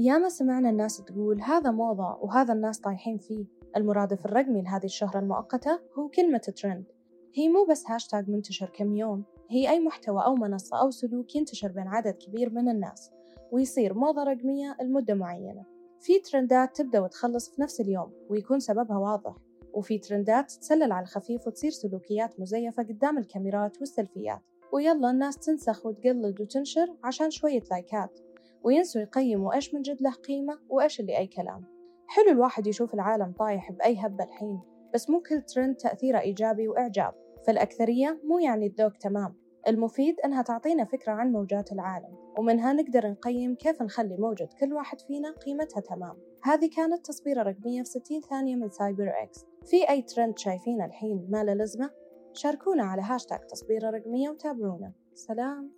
ياما سمعنا الناس تقول هذا موضة وهذا الناس طايحين فيه. المرادف الرقمي لهذه الشهرة المؤقتة هو كلمة ترند هي مو بس هاشتاج منتشر كم يوم هي أي محتوى أو منصة أو سلوك ينتشر بين عدد كبير من الناس ويصير موضة رقمية لمدة معينة. في ترندات تبدأ وتخلص في نفس اليوم ويكون سببها واضح. وفي ترندات تتسلل على الخفيف وتصير سلوكيات مزيفة قدام الكاميرات والسلفيات ويلا الناس تنسخ وتقلد وتنشر عشان شوية لايكات. وينسوا يقيموا إيش من جد له قيمة وإيش اللي أي كلام. حلو الواحد يشوف العالم طايح بأي هبة الحين بس مو كل ترند تأثيره إيجابي وإعجاب فالأكثرية مو يعني الذوق تمام. المفيد أنها تعطينا فكرة عن موجات العالم ومنها نقدر نقيم كيف نخلي موجة كل واحد فينا قيمتها تمام. هذه كانت تصبيرة رقمية في 60 ثانية من سايبر إكس. في أي ترند شايفينه الحين ما له لازمة؟ شاركونا على هاشتاج تصبيرة رقمية وتابعونا. سلام.